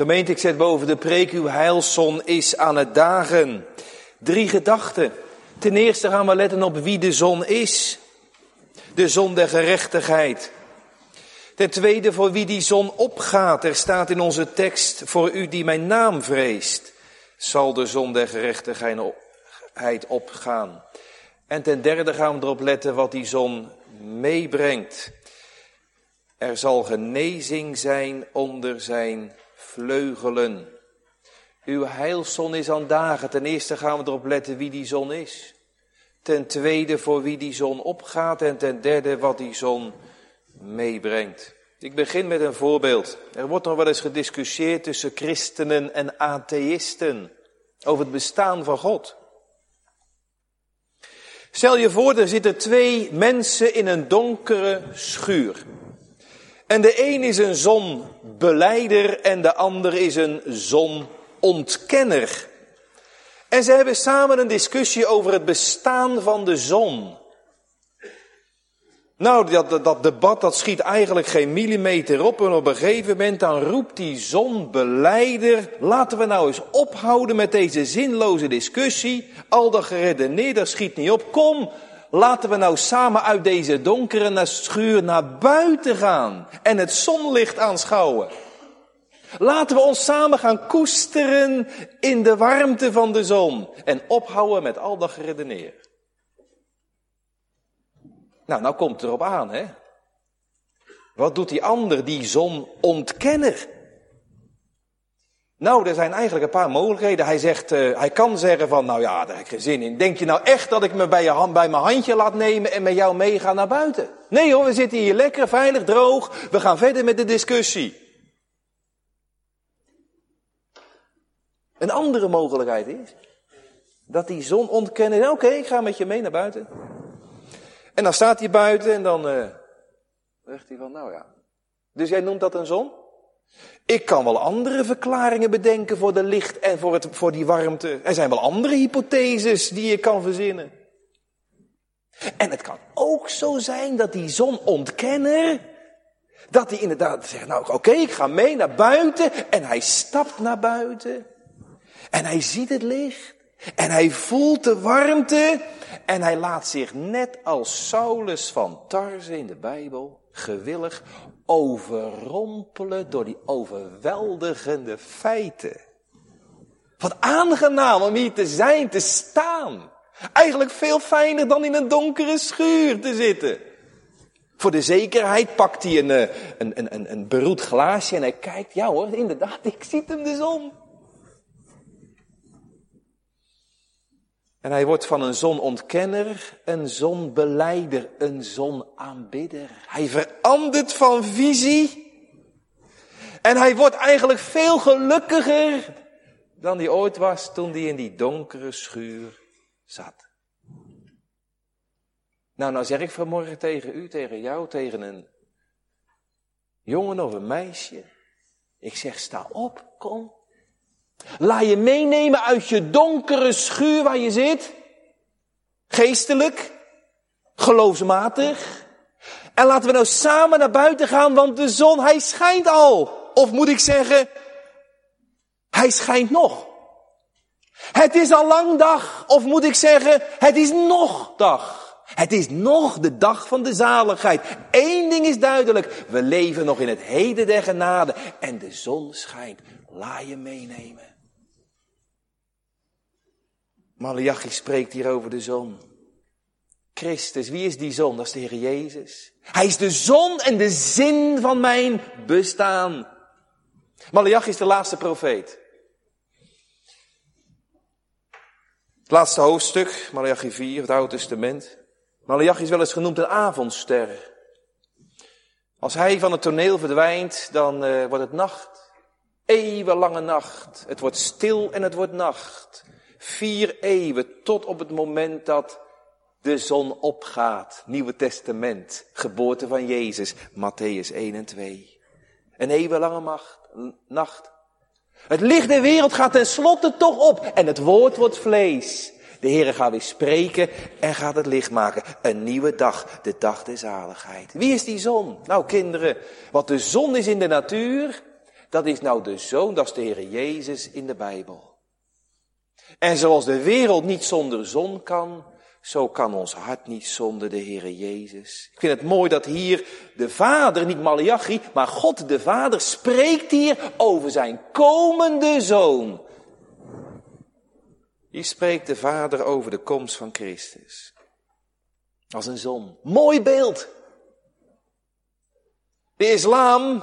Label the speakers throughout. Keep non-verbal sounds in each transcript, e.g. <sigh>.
Speaker 1: Gemeente, ik zet boven de preek, uw heilszon is aan het dagen. Drie gedachten. Ten eerste gaan we letten op wie de zon is. De zon der gerechtigheid. Ten tweede voor wie die zon opgaat. Er staat in onze tekst, voor u die mijn naam vreest, zal de zon der gerechtigheid opgaan. En ten derde gaan we erop letten wat die zon meebrengt. Er zal genezing zijn onder zijn vleugelen. Uw heilzon is aan dagen. Ten eerste gaan we erop letten wie die zon is. Ten tweede voor wie die zon opgaat. En ten derde wat die zon meebrengt. Ik begin met een voorbeeld. Er wordt nog wel eens gediscussieerd tussen christenen en atheïsten over het bestaan van God. Stel je voor, er zitten twee mensen in een donkere schuur. En de een is een zonbeleider en de ander is een zonontkenner. En ze hebben samen een discussie over het bestaan van de zon. Nou, dat, dat, debat dat schiet eigenlijk geen millimeter op. En op een gegeven moment dan roept die zonbeleider, laten we nou eens ophouden met deze zinloze discussie. Al dat geredeneerd, dat schiet niet op. Kom, laten we nou samen uit deze donkere schuur naar buiten gaan en het zonlicht aanschouwen. Laten we ons samen gaan koesteren in de warmte van de zon en ophouden met al dat geredeneer. Nou, nou komt het erop aan, hè? Wat doet die ander, die zonontkenner? Nou, er zijn eigenlijk een paar mogelijkheden. Hij zegt, uh, hij kan zeggen van, nou ja, daar heb ik geen zin in. Denk je nou echt dat ik me bij, je hand, bij mijn handje laat nemen en met jou meega naar buiten? Nee hoor, we zitten hier lekker, veilig, droog. We gaan verder met de discussie. Een andere mogelijkheid is, dat die zon ontkennen, oké, ik ga met je mee naar buiten. En dan staat hij buiten en dan uh, zegt hij van, nou ja. Dus jij noemt dat een zon? Ik kan wel andere verklaringen bedenken voor de licht en voor, het, voor die warmte. Er zijn wel andere hypotheses die je kan verzinnen. En het kan ook zo zijn dat die zonontkenner, dat hij inderdaad zegt, nou oké, ik ga mee naar buiten. En hij stapt naar buiten. En hij ziet het licht. En hij voelt de warmte. En hij laat zich net als Saulus van Tarze in de Bijbel gewillig overrompelen door die overweldigende feiten. Wat aangenaam om hier te zijn, te staan. Eigenlijk veel fijner dan in een donkere schuur te zitten. Voor de zekerheid pakt hij een, eh, een, een, een, beroerd glaasje en hij kijkt. Ja hoor, inderdaad, ik zie hem de zon. En hij wordt van een zonontkenner een zonbeleider, een zonaanbidder. Hij verandert van visie. En hij wordt eigenlijk veel gelukkiger dan hij ooit was toen hij in die donkere schuur zat. Nou, nou zeg ik vanmorgen tegen u, tegen jou, tegen een jongen of een meisje. Ik zeg, sta op, kom. Laat je meenemen uit je donkere schuur waar je zit. Geestelijk, geloofsmatig. En laten we nou samen naar buiten gaan, want de zon, hij schijnt al. Of moet ik zeggen, hij schijnt nog. Het is al lang dag, of moet ik zeggen, het is nog dag. Het is nog de dag van de zaligheid. Eén ding is duidelijk, we leven nog in het heden der genade en de zon schijnt. Laat je meenemen. Malachi spreekt hier over de zon. Christus, wie is die zon? Dat is de Heer Jezus. Hij is de zon en de zin van mijn bestaan. Malachi is de laatste profeet. Het laatste hoofdstuk, Malachi 4, het Oude Testament. Malachi is wel eens genoemd een avondster. Als hij van het toneel verdwijnt, dan uh, wordt het nacht. Eeuwenlange nacht. Het wordt stil en het wordt nacht. Vier eeuwen tot op het moment dat de zon opgaat. Nieuwe Testament, geboorte van Jezus, Matthäus 1 en 2. Een eeuwenlange macht, nacht. Het licht der wereld gaat tenslotte toch op en het woord wordt vlees. De Heere gaat weer spreken en gaat het licht maken. Een nieuwe dag, de dag der zaligheid. Wie is die zon? Nou kinderen, wat de zon is in de natuur, Dat is nou de zoon, dat is de Heer Jezus in de Bijbel. En zoals de wereld niet zonder zon kan, zo kan ons hart niet zonder de Heere Jezus. Ik vind het mooi dat hier de Vader, niet Malachi, maar God de Vader spreekt hier over zijn komende Zoon. Hier spreekt de Vader over de komst van Christus. Als een zon. Mooi beeld. De islam,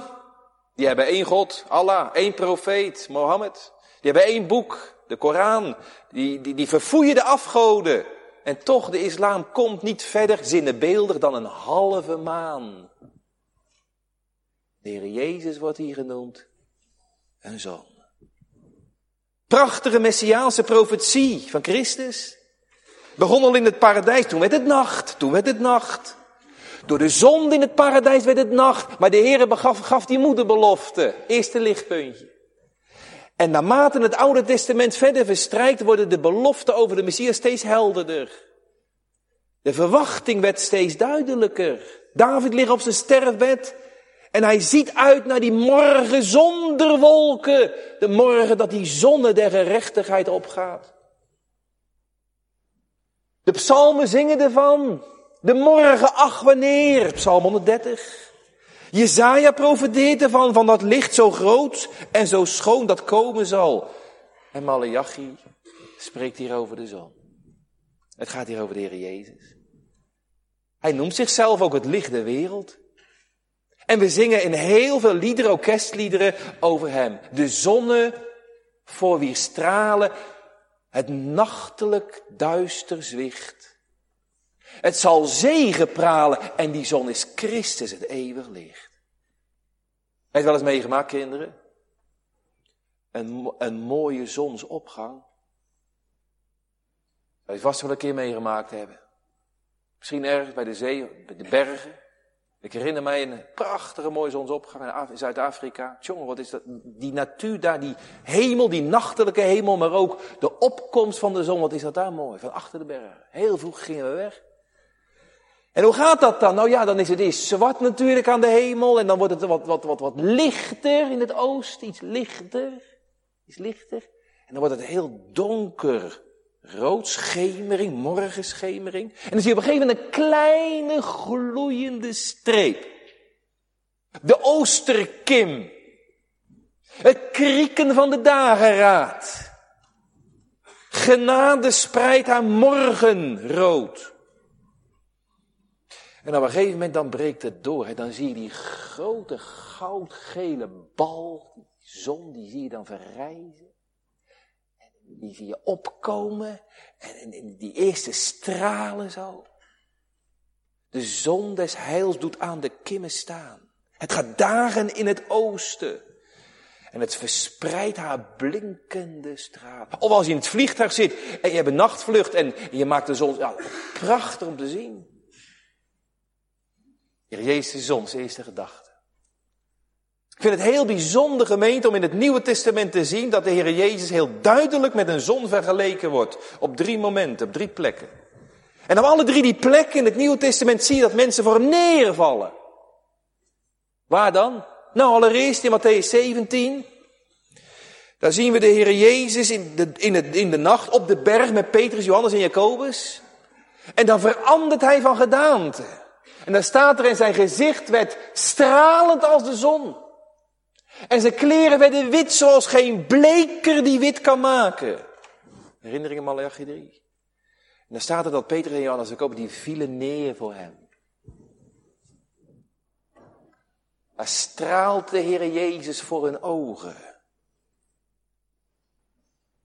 Speaker 1: die hebben één God, Allah, één profeet, Mohammed. Die hebben één boek, de Koran. Die, die, die verfoeien de afgoden. En toch, de islam komt niet verder zinnebeeldig dan een halve maan. De Heer Jezus wordt hier genoemd een zoon. Prachtige messiaanse profetie van Christus. Begon al in het paradijs, toen werd het nacht, toen werd het nacht. Door de zon in het paradijs werd het nacht, maar de Heer gaf, gaf die moederbelofte. Eerste lichtpuntje. En naarmate het Oude Testament verder verstrijkt, worden de beloften over de Messias steeds helderder. De verwachting werd steeds duidelijker. David ligt op zijn sterfbed en hij ziet uit naar die morgen zonder wolken. De morgen dat die zonne der gerechtigheid opgaat. De psalmen zingen ervan. De morgen, ach wanneer, psalm 130. Jezaja profeteert ervan, van dat licht zo groot en zo schoon dat komen zal. En Malachi spreekt hier over de zon. Het gaat hier over de Heer Jezus. Hij noemt zichzelf ook het licht der wereld. En we zingen in heel veel liederen, orkestliederen over hem. De zonne voor wie stralen het nachtelijk duister zwicht. Het zal zegen pralen en die zon is Christus, het eeuwig licht. Heb wel eens meegemaakt, kinderen? Een, een mooie zonsopgang. Zou je vast wel een keer meegemaakt hebben. Misschien ergens bij de zee, bij de bergen. Ik herinner mij een prachtige mooie zonsopgang in Zuid-Afrika. Jongen, wat is dat? Die natuur daar, die hemel, die nachtelijke hemel, maar ook de opkomst van de zon. Wat is dat daar mooi? Van achter de bergen. Heel vroeg gingen we weg. En hoe gaat dat dan? Nou ja, dan is het eerst zwart natuurlijk aan de hemel. En dan wordt het wat, wat, wat, wat lichter in het oosten. Iets lichter. Iets lichter. En dan wordt het heel donker. Roodschemering, morgenschemering. En dan zie je op een gegeven moment een kleine gloeiende streep. De Oosterkim. Het krieken van de dageraad. Genade spreidt haar morgenrood. En op een gegeven moment dan breekt het door. Hè? Dan zie je die grote goudgele bal, die zon, die zie je dan verrijzen. En die zie je opkomen. En, en die eerste stralen zo. De zon des heils doet aan de kimmen staan. Het gaat dagen in het oosten. En het verspreidt haar blinkende stralen. Of als je in het vliegtuig zit en je hebt een nachtvlucht en je maakt de zon, ja, prachtig om te zien. Heer Jezus is ons eerste gedachte. Ik vind het heel bijzonder gemeente om in het Nieuwe Testament te zien dat de Heer Jezus heel duidelijk met een zon vergeleken wordt. Op drie momenten, op drie plekken. En op alle drie die plekken in het Nieuwe Testament zie je dat mensen voor hem neervallen. Waar dan? Nou, allereerst in Matthäus 17. Daar zien we de Heer Jezus in de, in, het, in de nacht op de berg met Petrus, Johannes en Jacobus. En dan verandert hij van gedaante. En dan staat er in zijn gezicht werd stralend als de zon. En zijn kleren werden wit zoals geen bleker die wit kan maken. Herinneringen Malachi 3. En dan staat er dat Peter en Johannes ook die vielen neer voor hem. Daar straalt de Heer Jezus voor hun ogen.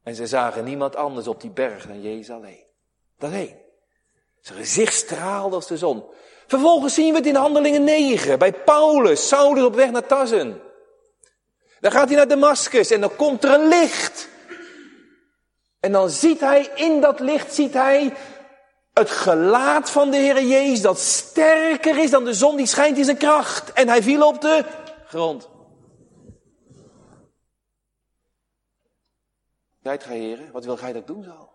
Speaker 1: En ze zagen niemand anders op die berg dan Jezus alleen. Dat. Zijn gezicht straalde als de zon. Vervolgens zien we het in Handelingen 9, bij Paulus, Saulus op weg naar Tassen. Dan gaat hij naar Damascus en dan komt er een licht. En dan ziet hij, in dat licht ziet hij het gelaat van de Heer Jezus, dat sterker is dan de zon, die schijnt in zijn kracht. En hij viel op de grond. Zijt gij heren, wat wil gij dat doen zo?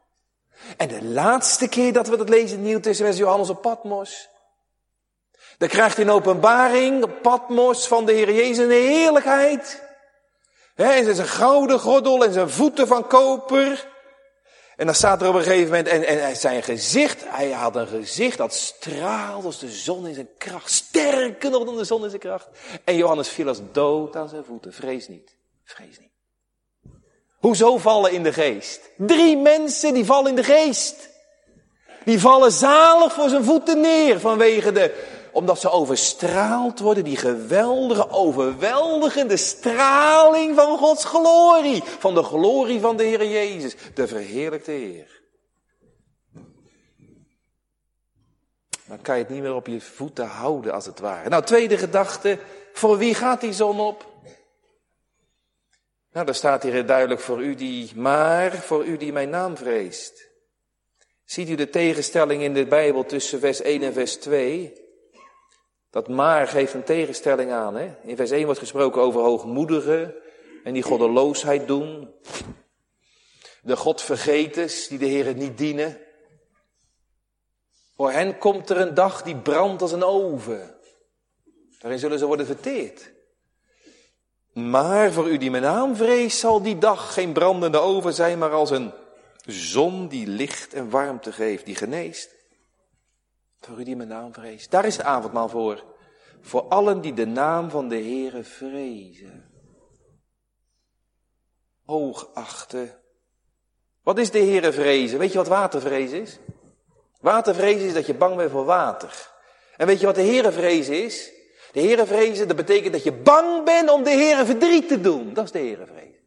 Speaker 1: En de laatste keer dat we dat lezen in het Nieuw Testament Johannes op Patmos. Dan krijgt hij een openbaring op Patmos van de Heer Jezus in de heerlijkheid. He, en zijn gouden gordel en zijn voeten van koper. En dan staat er op een gegeven moment, en, en zijn gezicht, hij had een gezicht dat straalde als de zon in zijn kracht. Sterker nog dan de zon in zijn kracht. En Johannes viel als dood aan zijn voeten. Vrees niet, vrees niet. Hoezo vallen in de geest? Drie mensen die vallen in de geest. Die vallen zalig voor zijn voeten neer vanwege de omdat ze overstraald worden, die geweldige, overweldigende straling van Gods glorie. Van de glorie van de Heer Jezus, de verheerlijkte Heer. Dan kan je het niet meer op je voeten houden als het ware. Nou, tweede gedachte, voor wie gaat die zon op? Nou, daar staat hier duidelijk voor u die, maar voor u die mijn naam vreest. Ziet u de tegenstelling in de Bijbel tussen vers 1 en vers 2? Dat maar geeft een tegenstelling aan. Hè? In vers 1 wordt gesproken over hoogmoedigen en die goddeloosheid doen. De godvergeters die de Heer niet dienen. Voor hen komt er een dag die brandt als een oven. Daarin zullen ze worden verteerd. Maar voor u die mijn naam vreest, zal die dag geen brandende oven zijn, maar als een zon die licht en warmte geeft, die geneest. Voor u die mijn naam vreest. Daar is de avondmaal voor. Voor allen die de naam van de Heere vrezen. Hoogachten. Wat is de Heere vrezen? Weet je wat watervrezen is? Watervrezen is dat je bang bent voor water. En weet je wat de Heere vrezen is? De Heere vrezen, dat betekent dat je bang bent om de Heere verdriet te doen. Dat is de Heere vrezen.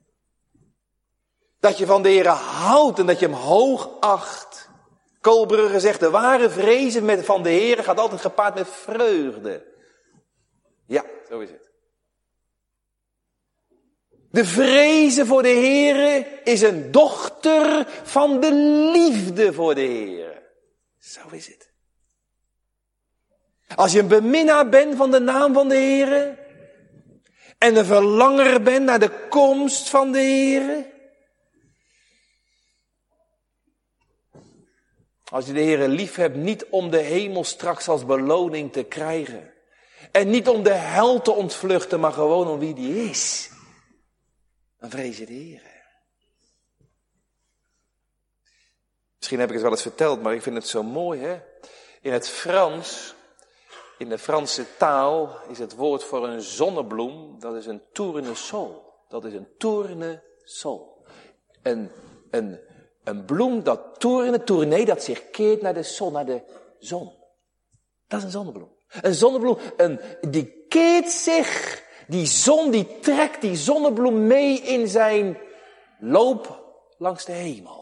Speaker 1: Dat je van de Heere houdt en dat je hem hoog acht. Koolbrugge zegt, de ware vrezen van de Heer gaat altijd gepaard met vreugde. Ja, zo is het. De vrezen voor de Heer is een dochter van de liefde voor de Heer. Zo is het. Als je een beminnaar bent van de naam van de Heer en een verlanger bent naar de komst van de Heer, Als je de Heer lief hebt, niet om de hemel straks als beloning te krijgen. En niet om de hel te ontvluchten, maar gewoon om wie die is. Dan vrees je de Heer. Misschien heb ik het wel eens verteld, maar ik vind het zo mooi, hè? In het Frans, in de Franse taal, is het woord voor een zonnebloem, dat is een tournesol. Dat is een tournesol. Een, een een bloem dat toerne, tournee, dat zich keert naar de zon, naar de zon. Dat is een zonnebloem. Een zonnebloem, een, die keert zich, die zon, die trekt die zonnebloem mee in zijn loop langs de hemel.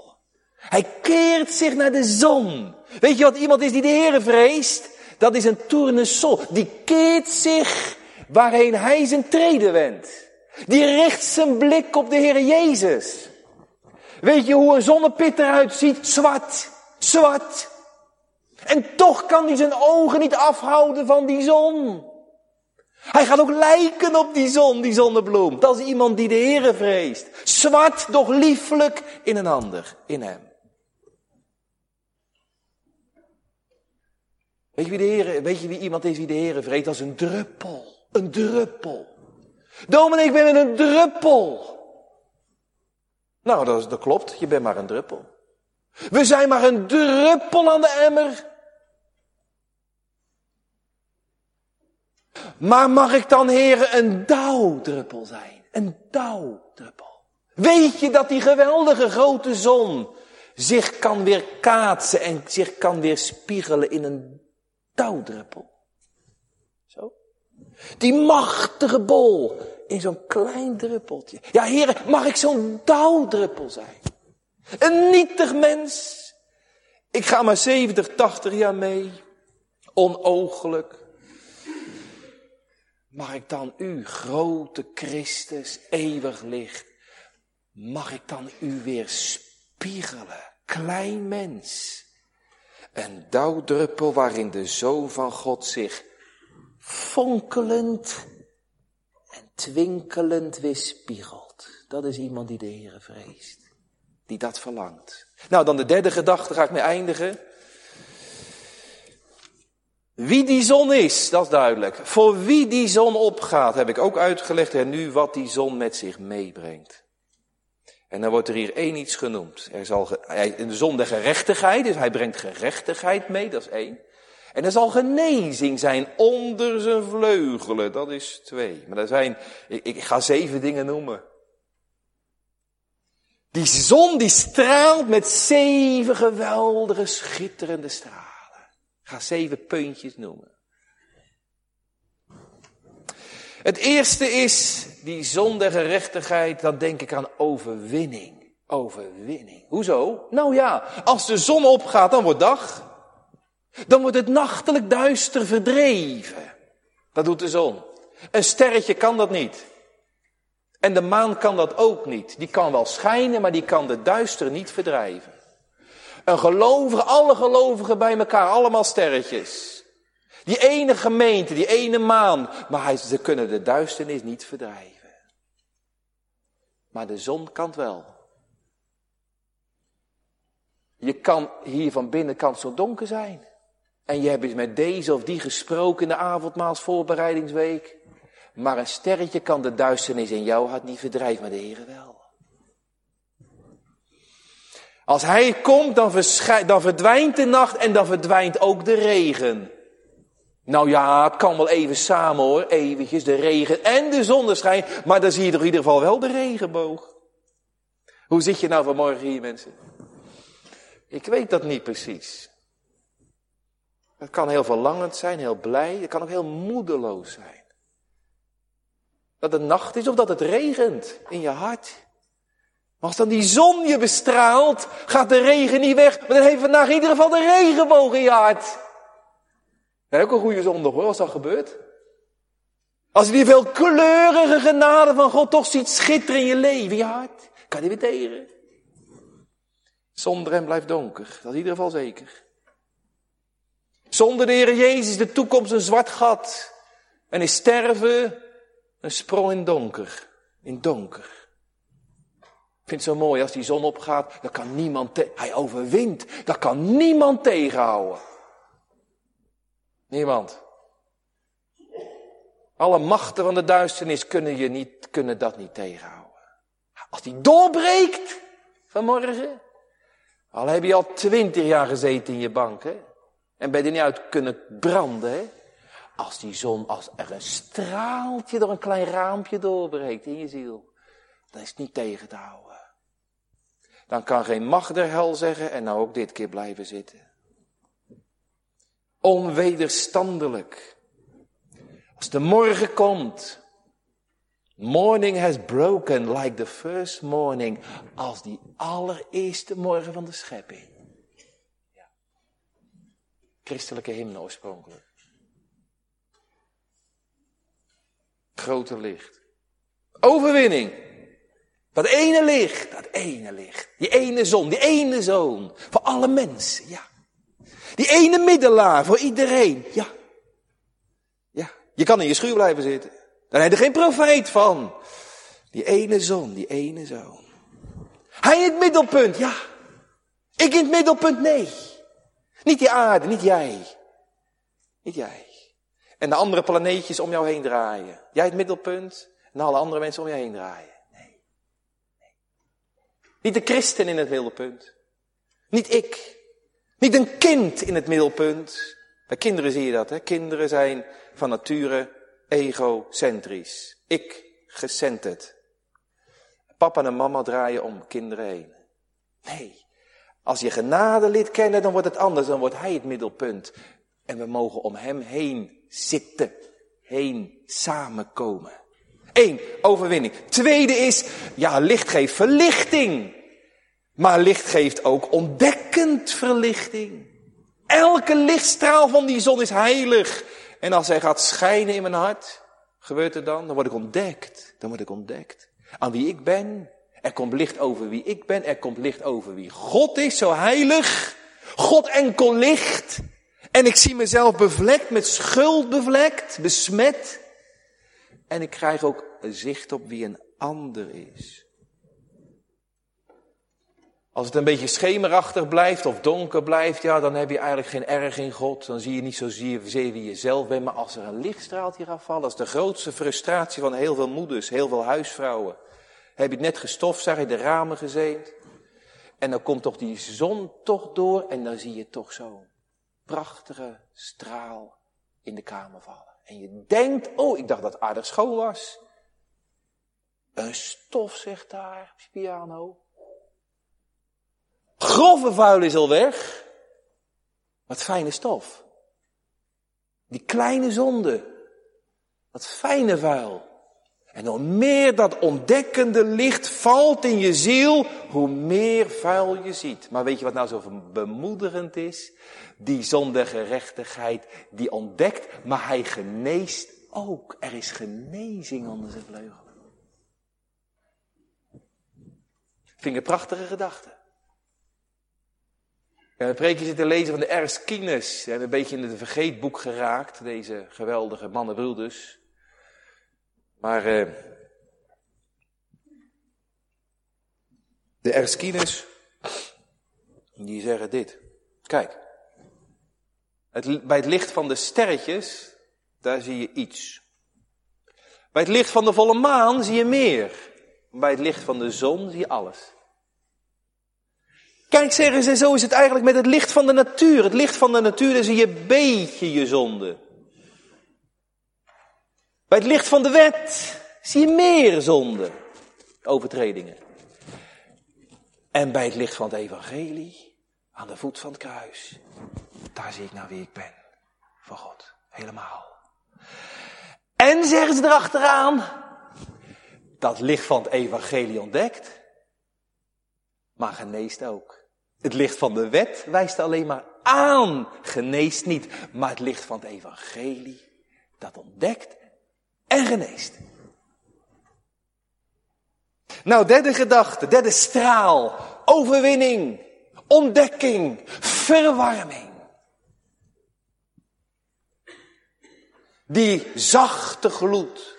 Speaker 1: Hij keert zich naar de zon. Weet je wat iemand is die de Heere vreest? Dat is een tournesol. Die keert zich waarheen hij zijn treden wendt. Die richt zijn blik op de Heere Jezus. Weet je hoe een zonnepit eruit ziet? Zwart, zwart. En toch kan hij zijn ogen niet afhouden van die zon. Hij gaat ook lijken op die zon, die zonnebloem. Dat is iemand die de Heere vreest. Zwart, doch lieflijk in een ander, in hem. Weet je wie, de Heere, weet je wie iemand is wie de Heere vreest? Dat is een druppel. Een druppel. Dominee, ik ben een druppel. Nou, dat, dat klopt, je bent maar een druppel. We zijn maar een druppel aan de emmer. Maar mag ik dan, heren, een dauwdruppel zijn? Een dauwdruppel. Weet je dat die geweldige grote zon zich kan weer kaatsen en zich kan weer spiegelen in een dauwdruppel? Zo. Die machtige bol in zo'n klein druppeltje. Ja, heren, mag ik zo'n dauwdruppel zijn? Een nietig mens. Ik ga maar 70, 80 jaar mee. Onoogelijk. Mag ik dan u, grote Christus, eeuwig licht, mag ik dan u weer spiegelen, klein mens? Een dauwdruppel waarin de Zoon van God zich fonkelend twinkelend weerspiegelt. Dat is iemand die de Heere vreest. Die dat verlangt. Nou, dan de derde gedachte ga ik mee eindigen. Wie die zon is, dat is duidelijk. Voor wie die zon opgaat, heb ik ook uitgelegd en nu wat die zon met zich meebrengt. En dan wordt er hier één iets genoemd. Er zal de zon de gerechtigheid, dus hij brengt gerechtigheid mee, dat is één. En er zal genezing zijn onder zijn vleugelen, dat is twee. Maar er zijn, ik, ik ga zeven dingen noemen. Die zon die straalt met zeven geweldige schitterende stralen. Ik ga zeven puntjes noemen. Het eerste is die zon der gerechtigheid, dan denk ik aan overwinning. Overwinning. Hoezo? Nou ja, als de zon opgaat, dan wordt dag. Dan wordt het nachtelijk duister verdreven. Dat doet de zon. Een sterretje kan dat niet. En de maan kan dat ook niet. Die kan wel schijnen, maar die kan de duister niet verdrijven. Een gelovige, alle gelovigen bij elkaar, allemaal sterretjes. Die ene gemeente, die ene maan. Maar ze kunnen de duisternis niet verdrijven. Maar de zon kan het wel. Je kan hier van binnenkant zo donker zijn. En je hebt met deze of die gesproken in de avondmaalsvoorbereidingsweek. Maar een sterretje kan de duisternis in jouw hart niet verdrijven, maar de Heer wel. Als Hij komt, dan, dan verdwijnt de nacht en dan verdwijnt ook de regen. Nou ja, het kan wel even samen hoor, eventjes de regen en de zonneschijn, maar dan zie je toch in ieder geval wel de regenboog. Hoe zit je nou vanmorgen hier mensen? Ik weet dat niet precies. Het kan heel verlangend zijn, heel blij, het kan ook heel moedeloos zijn. Dat het nacht is of dat het regent in je hart. Maar als dan die zon je bestraalt, gaat de regen niet weg. Maar dan heeft vandaag in ieder geval de regenboog in je hart. Dat ook een goede zondag hoor, als dat gebeurt. Als je die veel kleurige genade van God toch ziet schitteren in je leven, je hart. Kan je weer tegen. Zonder hem blijft donker. Dat is in ieder geval zeker. Zonder de Heer Jezus de toekomst een zwart gat. En is sterven een sprong in donker. In donker. Ik vind het zo mooi als die zon opgaat, dan kan niemand, hij overwint, dat kan niemand tegenhouden. Niemand. Alle machten van de duisternis kunnen, je niet, kunnen dat niet tegenhouden. Als die doorbreekt vanmorgen, al heb je al twintig jaar gezeten in je bank, hè, en je er niet uit kunnen branden, hè, als die zon, als er een straaltje door een klein raampje doorbreekt in je ziel, dan is het niet tegen te houden. Dan kan geen macht der hel zeggen en nou ook dit keer blijven zitten. Onwederstandelijk. Als de morgen komt. Morning has broken like the first morning. Als die allereerste morgen van de schepping. Christelijke hymne oorspronkelijk. Grote licht. Overwinning. Dat ene licht, dat ene licht. Die ene zon, die ene zoon. Voor alle mensen, ja. Die ene middelaar voor iedereen, ja. Ja, je kan in je schuur blijven zitten. Daar heb je geen profijt van. Die ene zon, die ene zoon. Hij in het middelpunt, ja. Ik in het middelpunt, nee. Niet die aarde, niet jij. Niet jij. En de andere planeetjes om jou heen draaien. Jij het middelpunt en alle andere mensen om je heen draaien. Niet de christen in het middelpunt. Niet ik. Niet een kind in het middelpunt. Bij kinderen zie je dat, hè? Kinderen zijn van nature egocentrisch. Ik gecenterd. Papa en mama draaien om kinderen heen. Nee. Als je genade lid kennen, dan wordt het anders. Dan wordt hij het middelpunt. En we mogen om hem heen zitten. Heen samenkomen. Eén, overwinning. Tweede is, ja, licht geeft verlichting. Maar licht geeft ook ontdekkend verlichting. Elke lichtstraal van die zon is heilig. En als hij gaat schijnen in mijn hart, gebeurt er dan? Dan word ik ontdekt. Dan word ik ontdekt. Aan wie ik ben. Er komt licht over wie ik ben. Er komt licht over wie God is, zo heilig. God enkel licht. En ik zie mezelf bevlekt, met schuld bevlekt, besmet. En ik krijg ook zicht op wie een ander is. Als het een beetje schemerachtig blijft of donker blijft, ja, dan heb je eigenlijk geen erg in God. Dan zie je niet zozeer wie je zelf bent, maar als er een lichtstraaltje gaat vallen, dat is de grootste frustratie van heel veel moeders, heel veel huisvrouwen. Heb je het net je de ramen gezeend. En dan komt toch die zon toch door en dan zie je toch zo'n prachtige straal in de kamer vallen. En je denkt, oh, ik dacht dat aardig schoon was. Een stof, zegt daar piano. Grove vuil is al weg. Wat fijne stof. Die kleine zonde. Wat fijne vuil. En hoe meer dat ontdekkende licht valt in je ziel, hoe meer vuil je ziet. Maar weet je wat nou zo bemoedigend is? Die zondegerechtigheid die ontdekt, maar hij geneest ook. Er is genezing onder zijn vleugel. Vind ik een prachtige gedachte. Ja, een preekje zitten lezen van de Ernst Kines. En een beetje in het vergeetboek geraakt, deze geweldige mannen dus. Maar uh, de Erskines, die zeggen dit. Kijk, het, bij het licht van de sterretjes, daar zie je iets. Bij het licht van de volle maan zie je meer. Bij het licht van de zon zie je alles. Kijk, zeggen ze, zo is het eigenlijk met het licht van de natuur. Het licht van de natuur, daar zie je een beetje je zonde. Bij het licht van de wet zie je meer zonde, overtredingen. En bij het licht van het evangelie, aan de voet van het kruis, daar zie ik nou wie ik ben. Voor God, helemaal. En zeggen ze erachteraan, dat licht van het evangelie ontdekt, maar geneest ook. Het licht van de wet wijst alleen maar aan, geneest niet. Maar het licht van het evangelie, dat ontdekt en geneest. Nou, derde gedachte, derde straal, overwinning, ontdekking, verwarming. Die zachte gloed,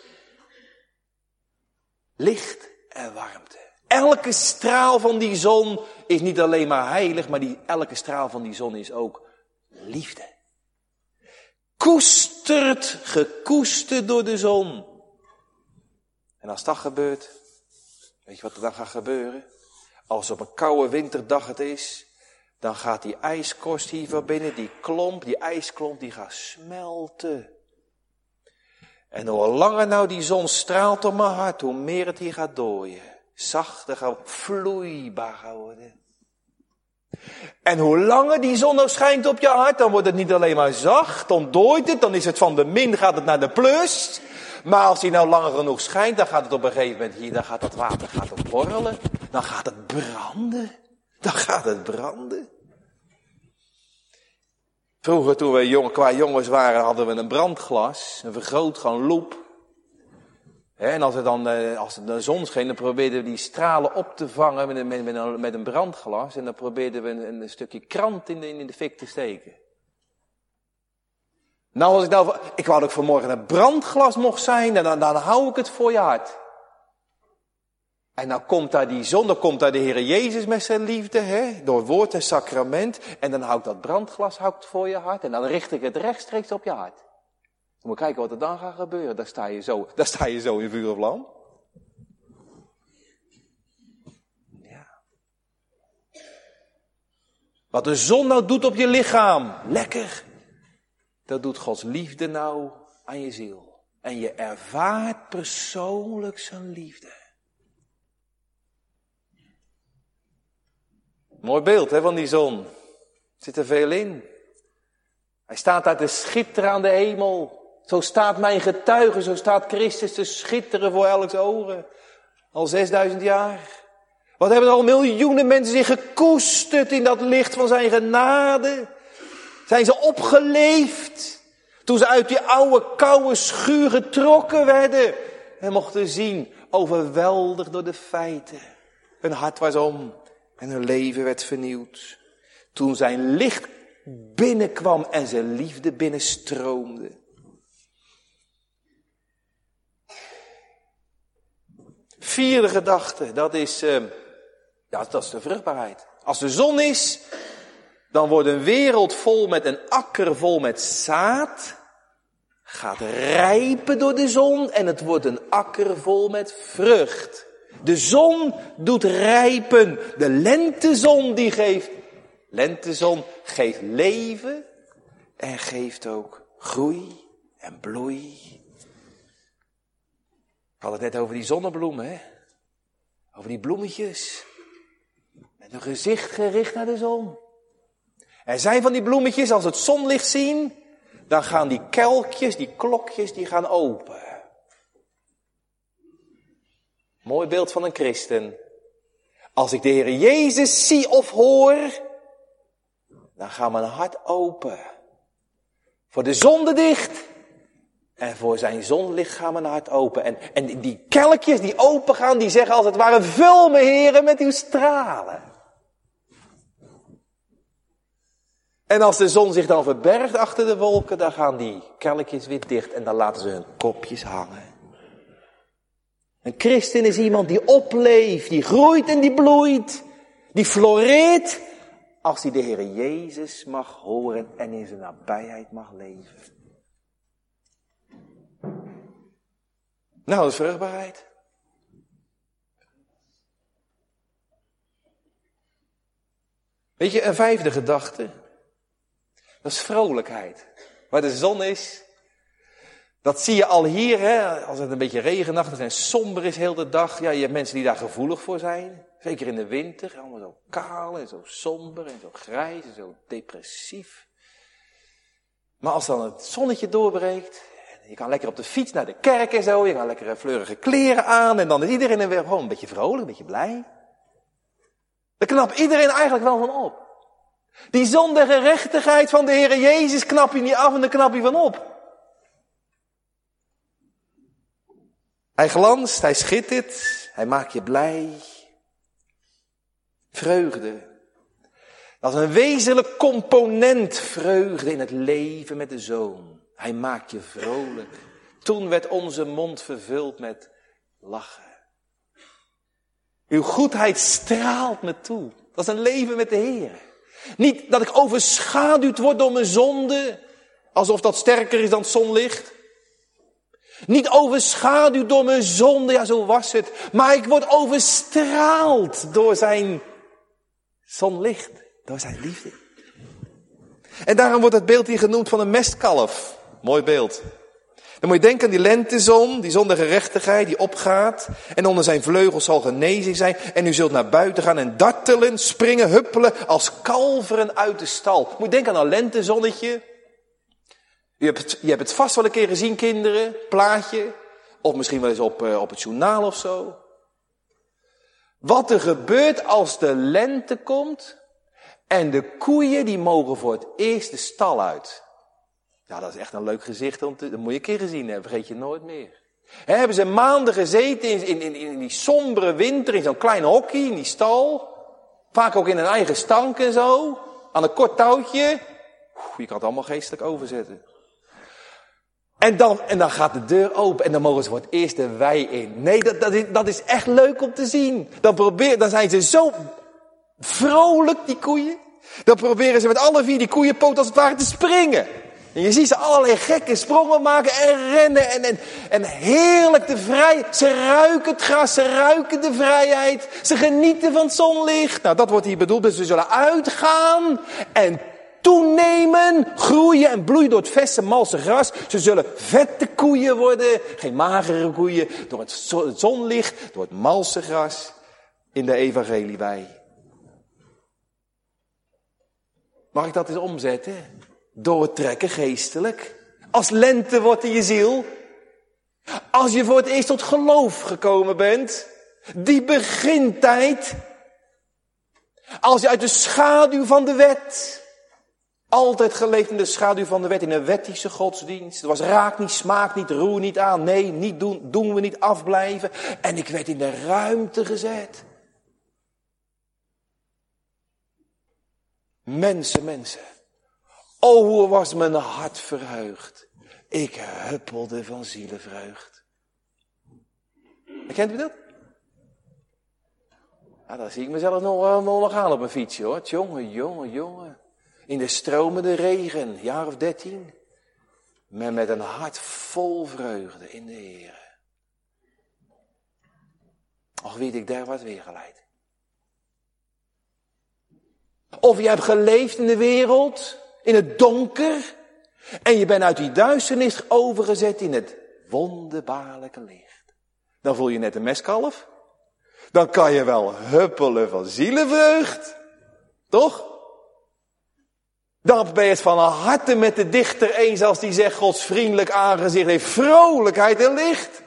Speaker 1: licht en warmte. Elke straal van die zon is niet alleen maar heilig, maar die, elke straal van die zon is ook liefde. Koestert, gekoesterd door de zon. En als dat gebeurt, weet je wat er dan gaat gebeuren? Als op een koude winterdag het is, dan gaat die ijskorst hier van binnen, die klomp, die ijsklomp, die gaat smelten. En hoe langer nou die zon straalt op mijn hart, hoe meer het hier gaat dooien. Zachter gaan, vloeibaar gaan worden. En hoe langer die zon nog schijnt op je hart, dan wordt het niet alleen maar zacht, dan dooit het, dan is het van de min, gaat het naar de plus. Maar als die nou langer genoeg schijnt, dan gaat het op een gegeven moment hier, dan gaat dat water gaat het borrelen, dan gaat het branden. Dan gaat het branden. Vroeger toen we jong, qua jongens waren, hadden we een brandglas, een vergrootgang loop. En als, het dan, eh, als de zon scheen, dan probeerden we die stralen op te vangen met een, met een, met een brandglas. En dan probeerden we een, stukje krant in de, in de fik te steken. Nou, als ik nou, ik wou dat ik vanmorgen een brandglas mocht zijn, en dan, dan hou ik het voor je hart. En dan komt daar die zon, dan komt daar de Heer Jezus met zijn liefde, hè, door woord en sacrament. En dan hou ik dat brandglas hou voor je hart. En dan richt ik het rechtstreeks op je hart. Moet kijken wat er dan gaat gebeuren. Daar sta je zo, <laughs> daar sta je zo in vuur of vlam. Ja. Wat de zon nou doet op je lichaam, lekker. Dat doet Gods liefde nou aan je ziel. En je ervaart persoonlijk zijn liefde. Mooi beeld hè, van die zon. Zit er veel in. Hij staat daar te schitteren aan de hemel. Zo staat mijn getuige, zo staat Christus te schitteren voor elks ogen. Al 6000 jaar. Wat hebben al miljoenen mensen zich gekoesterd in dat licht van zijn genade? Zijn ze opgeleefd? Toen ze uit die oude koude schuur getrokken werden. En mochten zien, overweldigd door de feiten. Hun hart was om en hun leven werd vernieuwd. Toen zijn licht binnenkwam en zijn liefde binnenstroomde. Vierde gedachte, dat is, uh, ja, dat is de vruchtbaarheid. Als de zon is, dan wordt een wereld vol met een akker vol met zaad. Gaat rijpen door de zon en het wordt een akker vol met vrucht. De zon doet rijpen. De lentezon die geeft, lentezon geeft leven en geeft ook groei en bloei. We hadden het net over die zonnebloemen, hè? Over die bloemetjes. Met een gezicht gericht naar de zon. Er zijn van die bloemetjes, als het zonlicht zien, dan gaan die kelkjes, die klokjes, die gaan open. Mooi beeld van een christen. Als ik de Heer Jezus zie of hoor, dan gaat mijn hart open. Voor de zonde dicht. En voor zijn zonlicht gaan mijn hart open. En, en die kelkjes die open gaan, die zeggen als het ware, vul me heren met uw stralen. En als de zon zich dan verbergt achter de wolken, dan gaan die kelkjes weer dicht en dan laten ze hun kopjes hangen. Een christen is iemand die opleeft, die groeit en die bloeit, die floreert als hij de Heer Jezus mag horen en in zijn nabijheid mag leven. Nou, dat is vruchtbaarheid. Weet je, een vijfde gedachte. Dat is vrolijkheid. Waar de zon is, dat zie je al hier, hè, als het een beetje regenachtig en somber is heel de dag. Ja, je hebt mensen die daar gevoelig voor zijn. Zeker in de winter, allemaal zo kaal en zo somber en zo grijs en zo depressief. Maar als dan het zonnetje doorbreekt, je kan lekker op de fiets naar de kerk en zo, je kan lekker fleurige kleren aan en dan is iedereen weer gewoon een beetje vrolijk, een beetje blij. Daar knapt iedereen eigenlijk wel van op. Die zondige rechtigheid van de Heer Jezus knap je niet af en dan knap je van op. Hij glanst, hij schittert, hij maakt je blij. Vreugde. Dat is een wezenlijk component vreugde in het leven met de zoon. Hij maakt je vrolijk. Toen werd onze mond vervuld met lachen. Uw goedheid straalt me toe. Dat is een leven met de Heer. Niet dat ik overschaduwd word door mijn zonde, alsof dat sterker is dan het zonlicht. Niet overschaduwd door mijn zonde, ja zo was het. Maar ik word overstraald door zijn zonlicht, door zijn liefde. En daarom wordt het beeld hier genoemd van een mestkalf. Mooi beeld. Dan moet je denken aan die lentezon, die zon der gerechtigheid, die opgaat. En onder zijn vleugels zal genezing zijn. En u zult naar buiten gaan en dartelen, springen, huppelen als kalveren uit de stal. Moet je denken aan een lentezonnetje. Je hebt, je hebt het vast wel een keer gezien, kinderen. Plaatje. Of misschien wel eens op, uh, op het journaal of zo. Wat er gebeurt als de lente komt. En de koeien die mogen voor het eerst de stal uit. Ja, dat is echt een leuk gezicht om te, dat moet je een keer gezien hebben, vergeet je nooit meer. He, hebben ze maanden gezeten in, in, in, in die sombere winter, in zo'n klein hokje, in die stal. Vaak ook in een eigen stank en zo. Aan een kort touwtje. je kan het allemaal geestelijk overzetten. En dan, en dan gaat de deur open en dan mogen ze voor het eerst de wei in. Nee, dat, dat, is, dat is echt leuk om te zien. Dan, probeer, dan zijn ze zo vrolijk, die koeien. Dan proberen ze met alle vier die koeienpoot als het ware te springen. En je ziet ze allerlei gekke sprongen maken en rennen en, en, en heerlijk de vrijheid. Ze ruiken het gras, ze ruiken de vrijheid. Ze genieten van het zonlicht. Nou, dat wordt hier bedoeld. Dus ze zullen uitgaan en toenemen, groeien en bloeien door het verse malse gras. Ze zullen vette koeien worden, geen magere koeien, door het zonlicht, door het malse gras in de evangelie wij. Mag ik dat eens omzetten? Doortrekken geestelijk. Als lente wordt in je ziel. Als je voor het eerst tot geloof gekomen bent. Die begintijd. Als je uit de schaduw van de wet. Altijd geleefd in de schaduw van de wet, in een wettische godsdienst. Er was raak niet, smaak niet, roer niet aan. Nee, niet doen, doen we niet, afblijven. En ik werd in de ruimte gezet. Mensen, mensen. Oh, hoe was mijn hart verheugd. Ik huppelde van zielenvreugd. Kent u dat? Ja, daar zie ik mezelf nog, wel nog aan op mijn fietsje hoor. Jongen, jongen, jongen. In de stromende regen, jaar of dertien. Maar met een hart vol vreugde in de Heer. Och, weet ik daar wat weer geleid. Of je hebt geleefd in de wereld, in het donker. En je bent uit die duisternis overgezet in het wonderbaarlijke licht. Dan voel je net een meskalf. Dan kan je wel huppelen van zielenvreugd. Toch? Dan ben je het van harte met de dichter eens als die zegt Gods vriendelijk aangezicht heeft vrolijkheid en licht.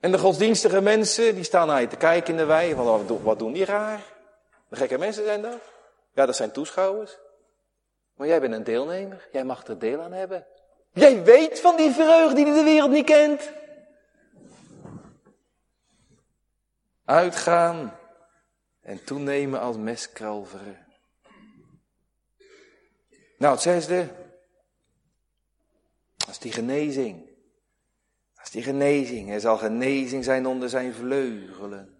Speaker 1: En de godsdienstige mensen, die staan naar je te kijken in de wei. Wat doen die raar? De gekke mensen zijn dat. Ja, dat zijn toeschouwers. Maar jij bent een deelnemer. Jij mag er deel aan hebben. Jij weet van die vreugde die de wereld niet kent. Uitgaan en toenemen als meskalveren. Nou, het zesde. Dat is die genezing. Dat is die genezing. Er zal genezing zijn onder zijn vleugelen.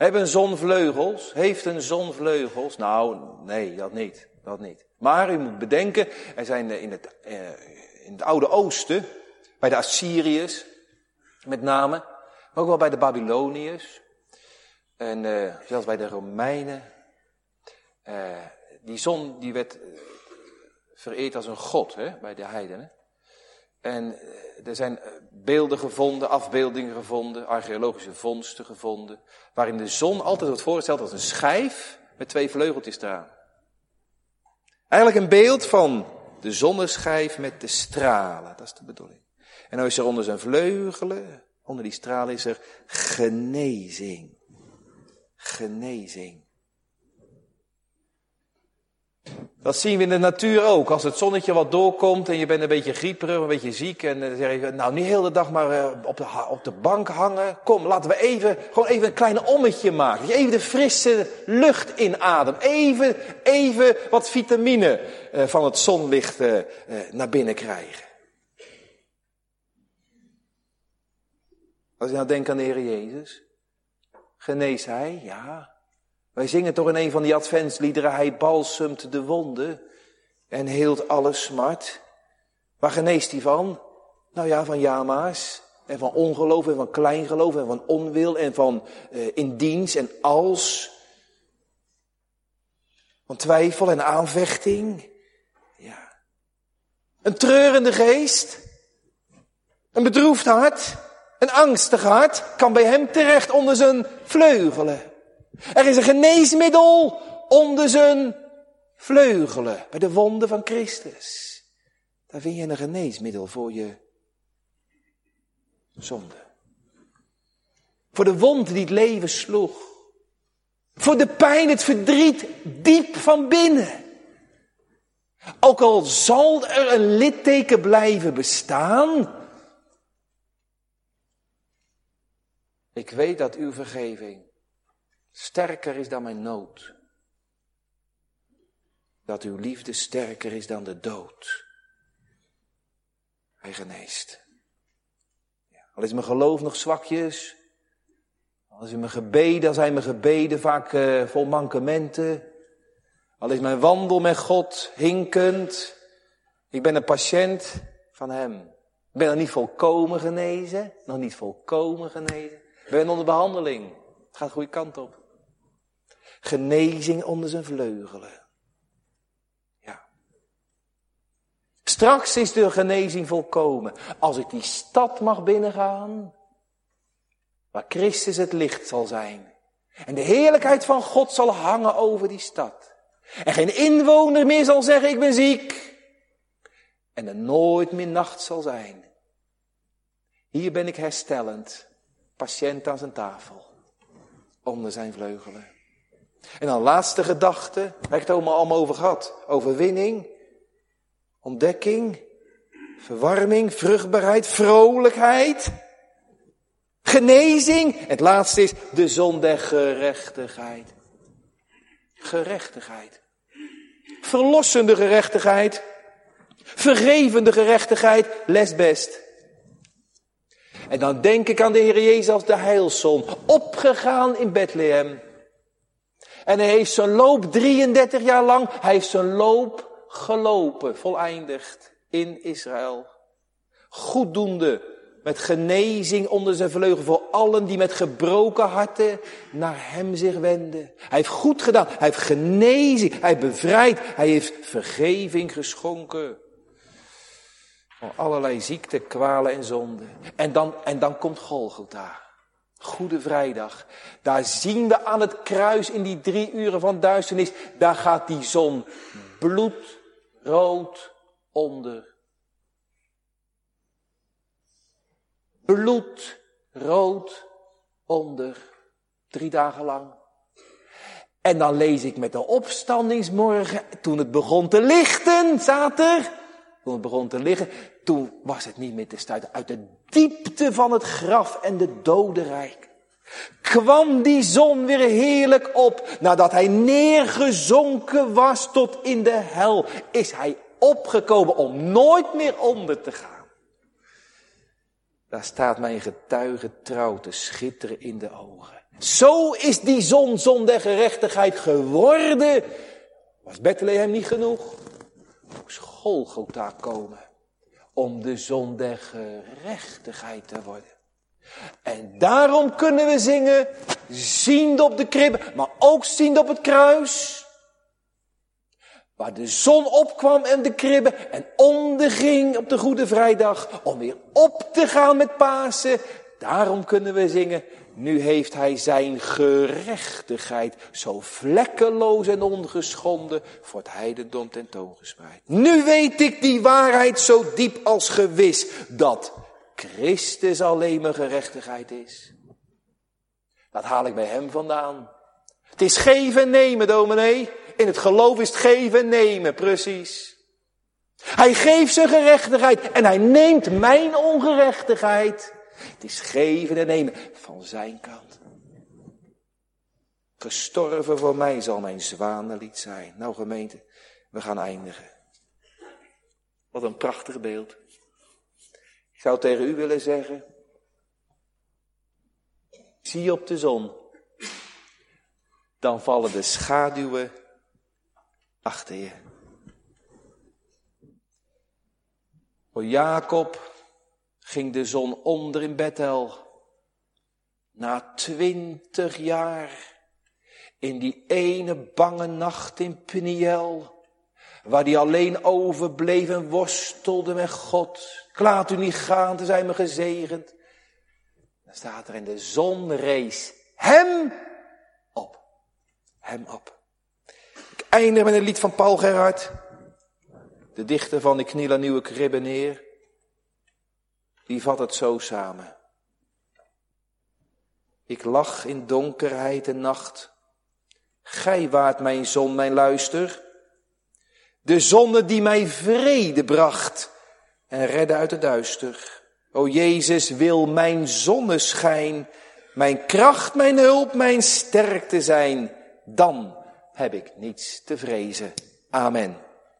Speaker 1: Hebben een zon vleugels? Heeft een zon vleugels? Nou, nee, dat niet. Dat niet. Maar u moet bedenken, er zijn in het, eh, in het Oude Oosten, bij de Assyriërs met name, maar ook wel bij de Babyloniërs en uh, zelfs bij de Romeinen. Die zon die werd vereerd als een god hè, bij de heidenen. En er zijn beelden gevonden, afbeeldingen gevonden, archeologische vondsten gevonden, waarin de zon altijd wordt voorgesteld als een schijf met twee vleugeltjes eraan. Eigenlijk een beeld van de zonneschijf met de stralen, dat is de bedoeling. En dan is er onder zijn vleugelen, onder die stralen is er genezing. Genezing. Dat zien we in de natuur ook. Als het zonnetje wat doorkomt en je bent een beetje grieperig, een beetje ziek. En dan zeg je, nou niet heel de dag maar eh, op de, op de bank hangen. Kom, laten we even, gewoon even een klein ommetje maken. Even de frisse lucht inademt. Even, even wat vitamine eh, van het zonlicht eh, naar binnen krijgen. Als je nou denkt aan de Heer Jezus. Geneest Hij? Ja. Wij zingen toch in een van die adventsliederen, hij balsemt de wonden en heelt alle smart. Waar geneest hij van? Nou ja, van jama's en van ongeloof en van kleingeloof en van onwil en van uh, dienst en als. Van twijfel en aanvechting. Ja. Een treurende geest. Een bedroefd hart. Een angstig hart kan bij hem terecht onder zijn vleugelen. Er is een geneesmiddel onder zijn vleugelen, bij de wonden van Christus. Daar vind je een geneesmiddel voor je zonde. Voor de wond die het leven sloeg. Voor de pijn, het verdriet diep van binnen. Ook al zal er een litteken blijven bestaan. Ik weet dat uw vergeving sterker is dan mijn nood. Dat uw liefde sterker is dan de dood. Hij geneest. Ja, al is mijn geloof nog zwakjes. Al is mijn gebeden, zijn mijn gebeden vaak uh, vol mankementen. Al is mijn wandel met God hinkend. Ik ben een patiënt van Hem. Ik ben nog niet volkomen genezen. Nog niet volkomen genezen. Ik ben onder behandeling. Het gaat de goede kant op. Genezing onder zijn vleugelen. Ja. Straks is de genezing volkomen. Als ik die stad mag binnengaan, waar Christus het licht zal zijn. En de heerlijkheid van God zal hangen over die stad. En geen inwoner meer zal zeggen, ik ben ziek. En er nooit meer nacht zal zijn. Hier ben ik herstellend, patiënt aan zijn tafel, onder zijn vleugelen. En dan laatste gedachte, waar ik het allemaal, over gehad. Overwinning, ontdekking, verwarming, vruchtbaarheid, vrolijkheid, genezing. Het laatste is de zon der gerechtigheid. Gerechtigheid. Verlossende gerechtigheid. Vergevende gerechtigheid, les best. En dan denk ik aan de Heer Jezus als de heilszon, opgegaan in Bethlehem. En hij heeft zijn loop 33 jaar lang, hij heeft zijn loop gelopen, voleindigd in Israël. Goeddoende, met genezing onder zijn vleugel voor allen die met gebroken harten naar hem zich wenden. Hij heeft goed gedaan, hij heeft genezing, hij bevrijd, hij heeft vergeving geschonken. Van allerlei ziekten, kwalen en zonden. En dan, en dan komt Golgotha. Goede Vrijdag. Daar zien we aan het kruis in die drie uren van duisternis. Daar gaat die zon bloedrood onder. Bloedrood onder. Drie dagen lang. En dan lees ik met de opstandingsmorgen, toen het begon te lichten, staat er. Toen het begon te liggen, toen was het niet meer te stuiten. Uit de diepte van het graf en de dodenrijk kwam die zon weer heerlijk op. Nadat hij neergezonken was tot in de hel, is hij opgekomen om nooit meer onder te gaan. Daar staat mijn getuige trouw te schitteren in de ogen. Zo is die zon, zon der gerechtigheid geworden. Was Bethlehem niet genoeg? Moest Golgotha komen om de zon der gerechtigheid te worden. En daarom kunnen we zingen, ziende op de kribben, maar ook ziende op het kruis. Waar de zon opkwam en de kribben en onderging op de Goede Vrijdag om weer op te gaan met Pasen. Daarom kunnen we zingen, nu heeft hij zijn gerechtigheid zo vlekkeloos en ongeschonden voor het heidendom tentoongespreid. Nu weet ik die waarheid zo diep als gewis, dat Christus alleen mijn gerechtigheid is. Dat haal ik bij hem vandaan. Het is geven en nemen, dominee. In het geloof is het geven en nemen, precies. Hij geeft zijn gerechtigheid en hij neemt mijn ongerechtigheid. Het is geven en nemen van zijn kant. Gestorven voor mij zal mijn zwanenlied zijn. Nou gemeente, we gaan eindigen. Wat een prachtig beeld. Ik zou tegen u willen zeggen, zie op de zon, dan vallen de schaduwen achter je. Voor Jacob ging de zon onder in Bethel. Na twintig jaar in die ene bange nacht in Peniel, waar hij alleen overbleef en worstelde met God. Ik laat u niet gaan, te zijn me gezegend. Dan staat er in de zon rees hem op. Hem op. Ik eindig met een lied van Paul Gerhard. De dichter van Ik kniel aan nieuwe kribben neer. Die vat het zo samen. Ik lach in donkerheid en nacht. Gij waart mijn zon, mijn luister. De zonne die mij vrede bracht en redde uit het duister. O Jezus wil mijn zonneschijn, mijn kracht, mijn hulp, mijn sterkte zijn. Dan heb ik niets te vrezen. Amen.